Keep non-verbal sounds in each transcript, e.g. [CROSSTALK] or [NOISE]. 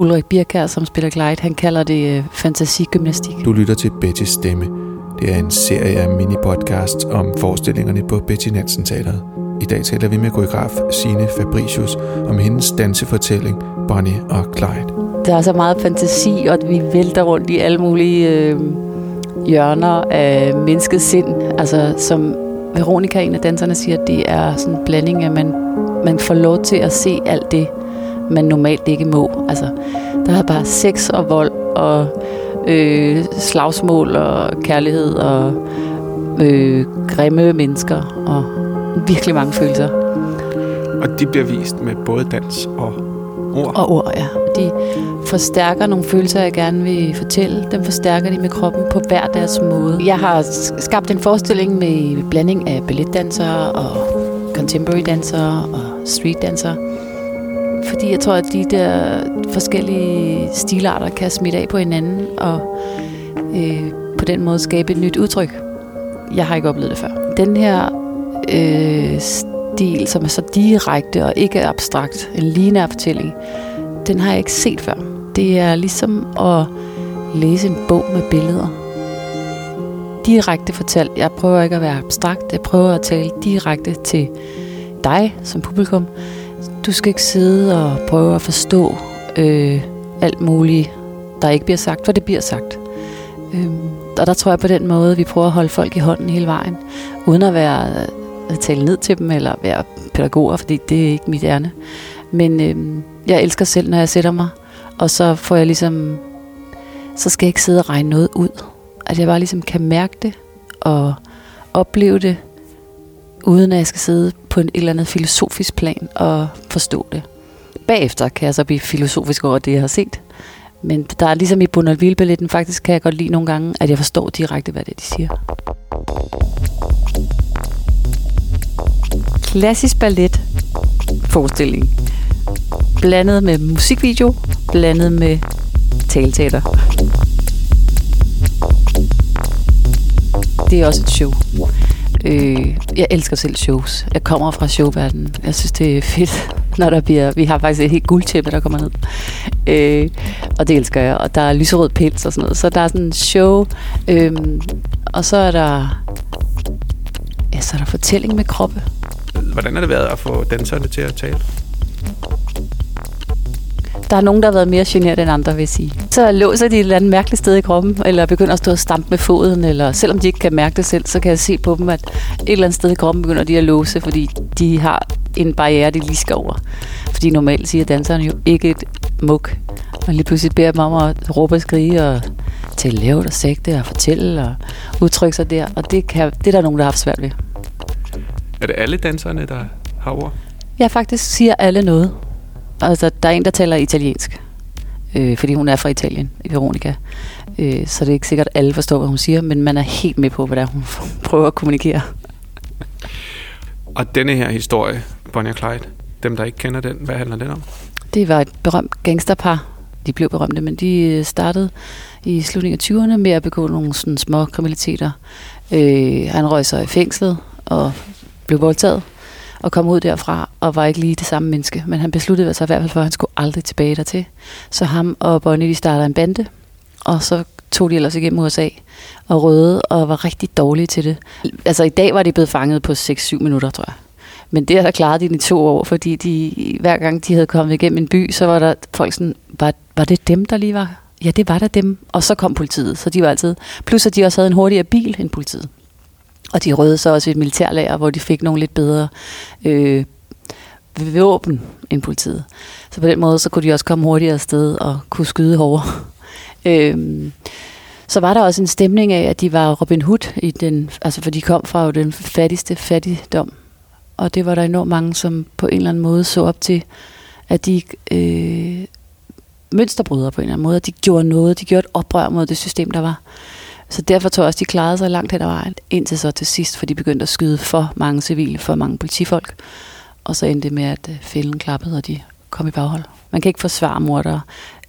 Ulrik Birkær, som spiller Glide, han kalder det øh, fantasigymnastik. Du lytter til Betty's Stemme. Det er en serie af mini-podcasts om forestillingerne på Betty Nansen Teateret. I dag taler vi med koreograf Signe Fabricius om hendes dansefortælling Bonnie og Clyde. Der er så meget fantasi, og vi vælter rundt i alle mulige øh, hjørner af menneskets sind. Altså, som Veronica, en af danserne, siger, det er sådan en blanding, at man, man får lov til at se alt det, man normalt ikke må. Altså, der er bare sex og vold og øh, slagsmål og kærlighed og øh, grimme mennesker og virkelig mange følelser. Og de bliver vist med både dans og ord? Og ord, ja. De forstærker nogle følelser, jeg gerne vil fortælle. Dem forstærker de med kroppen på hver deres måde. Jeg har skabt en forestilling med blanding af balletdansere og contemporary dansere og street dansere fordi jeg tror, at de der forskellige stilarter kan smitte af på hinanden, og øh, på den måde skabe et nyt udtryk. Jeg har ikke oplevet det før. Den her øh, stil, som er så direkte og ikke abstrakt, en lineær fortælling, den har jeg ikke set før. Det er ligesom at læse en bog med billeder. Direkte fortalt. Jeg prøver ikke at være abstrakt. Jeg prøver at tale direkte til dig som publikum. Du skal ikke sidde og prøve at forstå øh, alt muligt, der ikke bliver sagt, for det bliver sagt. Øh, og der tror jeg på den måde, vi prøver at holde folk i hånden hele vejen, uden at være at tale ned til dem, eller være pædagoger, fordi det er ikke mit ærne. Men øh, jeg elsker selv, når jeg sætter mig, og så får jeg ligesom, så skal jeg ikke sidde og regne noget ud. At jeg bare ligesom kan mærke det, og opleve det, uden at jeg skal sidde på en eller andet filosofisk plan og forstå det. Bagefter kan jeg så blive filosofisk over det, jeg har set. Men der er ligesom i Bonneville-balletten, faktisk kan jeg godt lide nogle gange, at jeg forstår direkte, hvad det er, de siger. Klassisk ballet forestilling. Blandet med musikvideo, blandet med talteater. Det er også et show. Øh, jeg elsker selv shows. Jeg kommer fra showverdenen. Jeg synes, det er fedt, [LAUGHS] når der bliver... Vi har faktisk et helt guldtæppe, der kommer ned. Øh, og det elsker jeg. Og der er lyserød pels og sådan noget. Så der er sådan en show. Øh, og så er der... Ja, så er der fortælling med kroppe. Hvordan har det været at få danserne til at tale? Der er nogen, der har været mere generet end andre, vil jeg sige. Så låser de et eller andet mærkeligt sted i kroppen, eller begynder at stå og stampe med foden, eller selvom de ikke kan mærke det selv, så kan jeg se på dem, at et eller andet sted i kroppen begynder de at låse, fordi de har en barriere, de lige skal over. Fordi normalt siger danserne jo ikke et muk. Og lige pludselig beder dem om at råbe og skrige og tale lavt og sægte og fortælle og udtrykke sig der. Og det, kan, det er der nogen, der har haft svært ved. Er det alle danserne, der har ord? Ja, faktisk siger alle noget. Altså, der er en, der taler italiensk, øh, fordi hun er fra Italien, Veronica. Øh, så det er ikke sikkert, at alle forstår, hvad hun siger, men man er helt med på, hvad der hun [LAUGHS] prøver at kommunikere. Og denne her historie, Bonnie og Clyde, dem der ikke kender den, hvad handler den om? Det var et berømt gangsterpar. De blev berømte, men de øh, startede i slutningen af 20'erne med at begå nogle sådan små kriminaliteter. Øh, han røg sig i fængslet og blev voldtaget og kom ud derfra og var ikke lige det samme menneske. Men han besluttede sig i hvert fald for, at han skulle aldrig tilbage dertil. Så ham og Bonnie, de startede en bande, og så tog de ellers igennem USA og røde og var rigtig dårlige til det. Altså i dag var de blevet fanget på 6-7 minutter, tror jeg. Men det har der klaret de i to år, fordi de, hver gang de havde kommet igennem en by, så var der folk sådan, var, var det dem, der lige var? Ja, det var der dem. Og så kom politiet, så de var altid... Plus at de også havde en hurtigere bil end politiet. Og de røde så også et militærlager, hvor de fik nogle lidt bedre øh, våben end politiet. Så på den måde, så kunne de også komme hurtigere afsted og kunne skyde hårdere. [LAUGHS] øhm, så var der også en stemning af, at de var Robin Hood, i den, altså for de kom fra jo den fattigste fattigdom. Og det var der enormt mange, som på en eller anden måde så op til, at de øh, mønsterbrydere på en eller anden måde, at de gjorde noget, de gjorde et oprør mod det system, der var. Så derfor tror jeg også, de klarede sig langt hen ad vejen, indtil så til sidst, for de begyndte at skyde for mange civile, for mange politifolk. Og så endte det med, at øh, fælden klappede, og de kom i baghold. Man kan ikke forsvare mordere.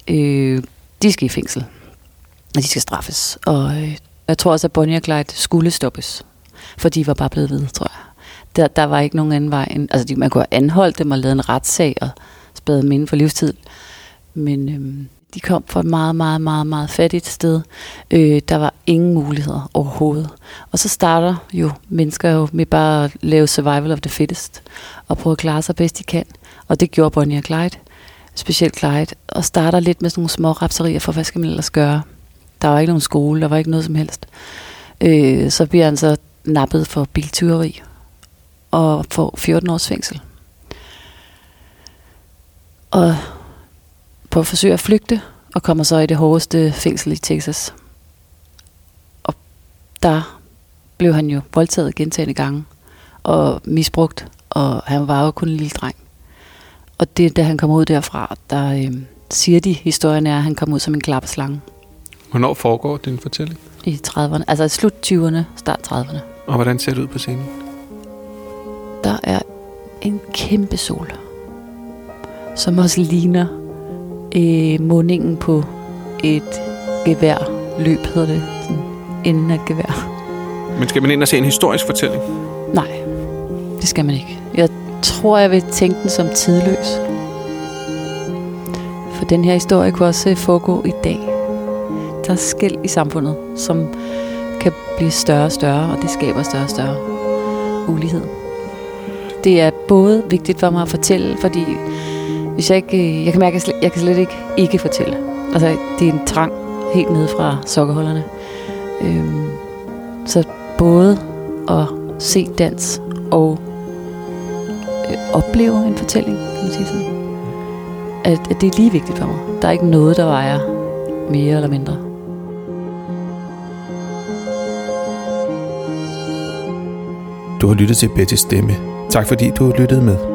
Øh, de skal i fængsel, og de skal straffes. Og øh, jeg tror også, at Bonnie og Clyde skulle stoppes, for de var bare blevet ved, tror jeg. Der, der var ikke nogen anden vej. End, altså, de, man kunne have anholdt dem og lavet en retssag og spadet dem inden for livstid. Men Øh, de kom fra et meget, meget, meget, meget fattigt sted. Øh, der var ingen muligheder overhovedet. Og så starter jo mennesker jo med bare at lave survival of the fittest, og prøve at klare sig bedst de kan. Og det gjorde Bonnie og Clyde, specielt Clyde, og starter lidt med sådan nogle små rapserier for, hvad skal man ellers gøre? Der var ikke nogen skole, der var ikke noget som helst. Øh, så bliver han så nappet for biltyveri og får 14 års fængsel. Og på at forsøge at flygte, og kommer så i det hårdeste fængsel i Texas. Og der blev han jo voldtaget gentagende gange, og misbrugt, og han var jo kun en lille dreng. Og det, da han kommer ud derfra, der øh, siger de, historien er, at han kom ud som en klapperslange. Hvornår foregår din fortælling? I 30'erne, altså i slut 20'erne, start 30'erne. Og hvordan ser det ud på scenen? Der er en kæmpe sol, som også ligner øh, mundingen på et gevær. Løb hedder det. Sådan enden af gevær. Men skal man ind og se en historisk fortælling? Nej, det skal man ikke. Jeg tror, jeg vil tænke den som tidløs. For den her historie kunne også foregå i dag. Der er skæld i samfundet, som kan blive større og større, og det skaber større og større ulighed. Det er både vigtigt for mig at fortælle, fordi hvis jeg ikke, øh, jeg kan mærke, at jeg, jeg kan slet ikke ikke fortælle. Altså, det er en trang helt nede fra sokkerholderne. Øhm, så både at se dans og øh, opleve en fortælling, kan man sige sådan. At, at det er lige vigtigt for mig. Der er ikke noget, der vejer mere eller mindre. Du har lyttet til Bettys stemme. Tak fordi du lyttede med.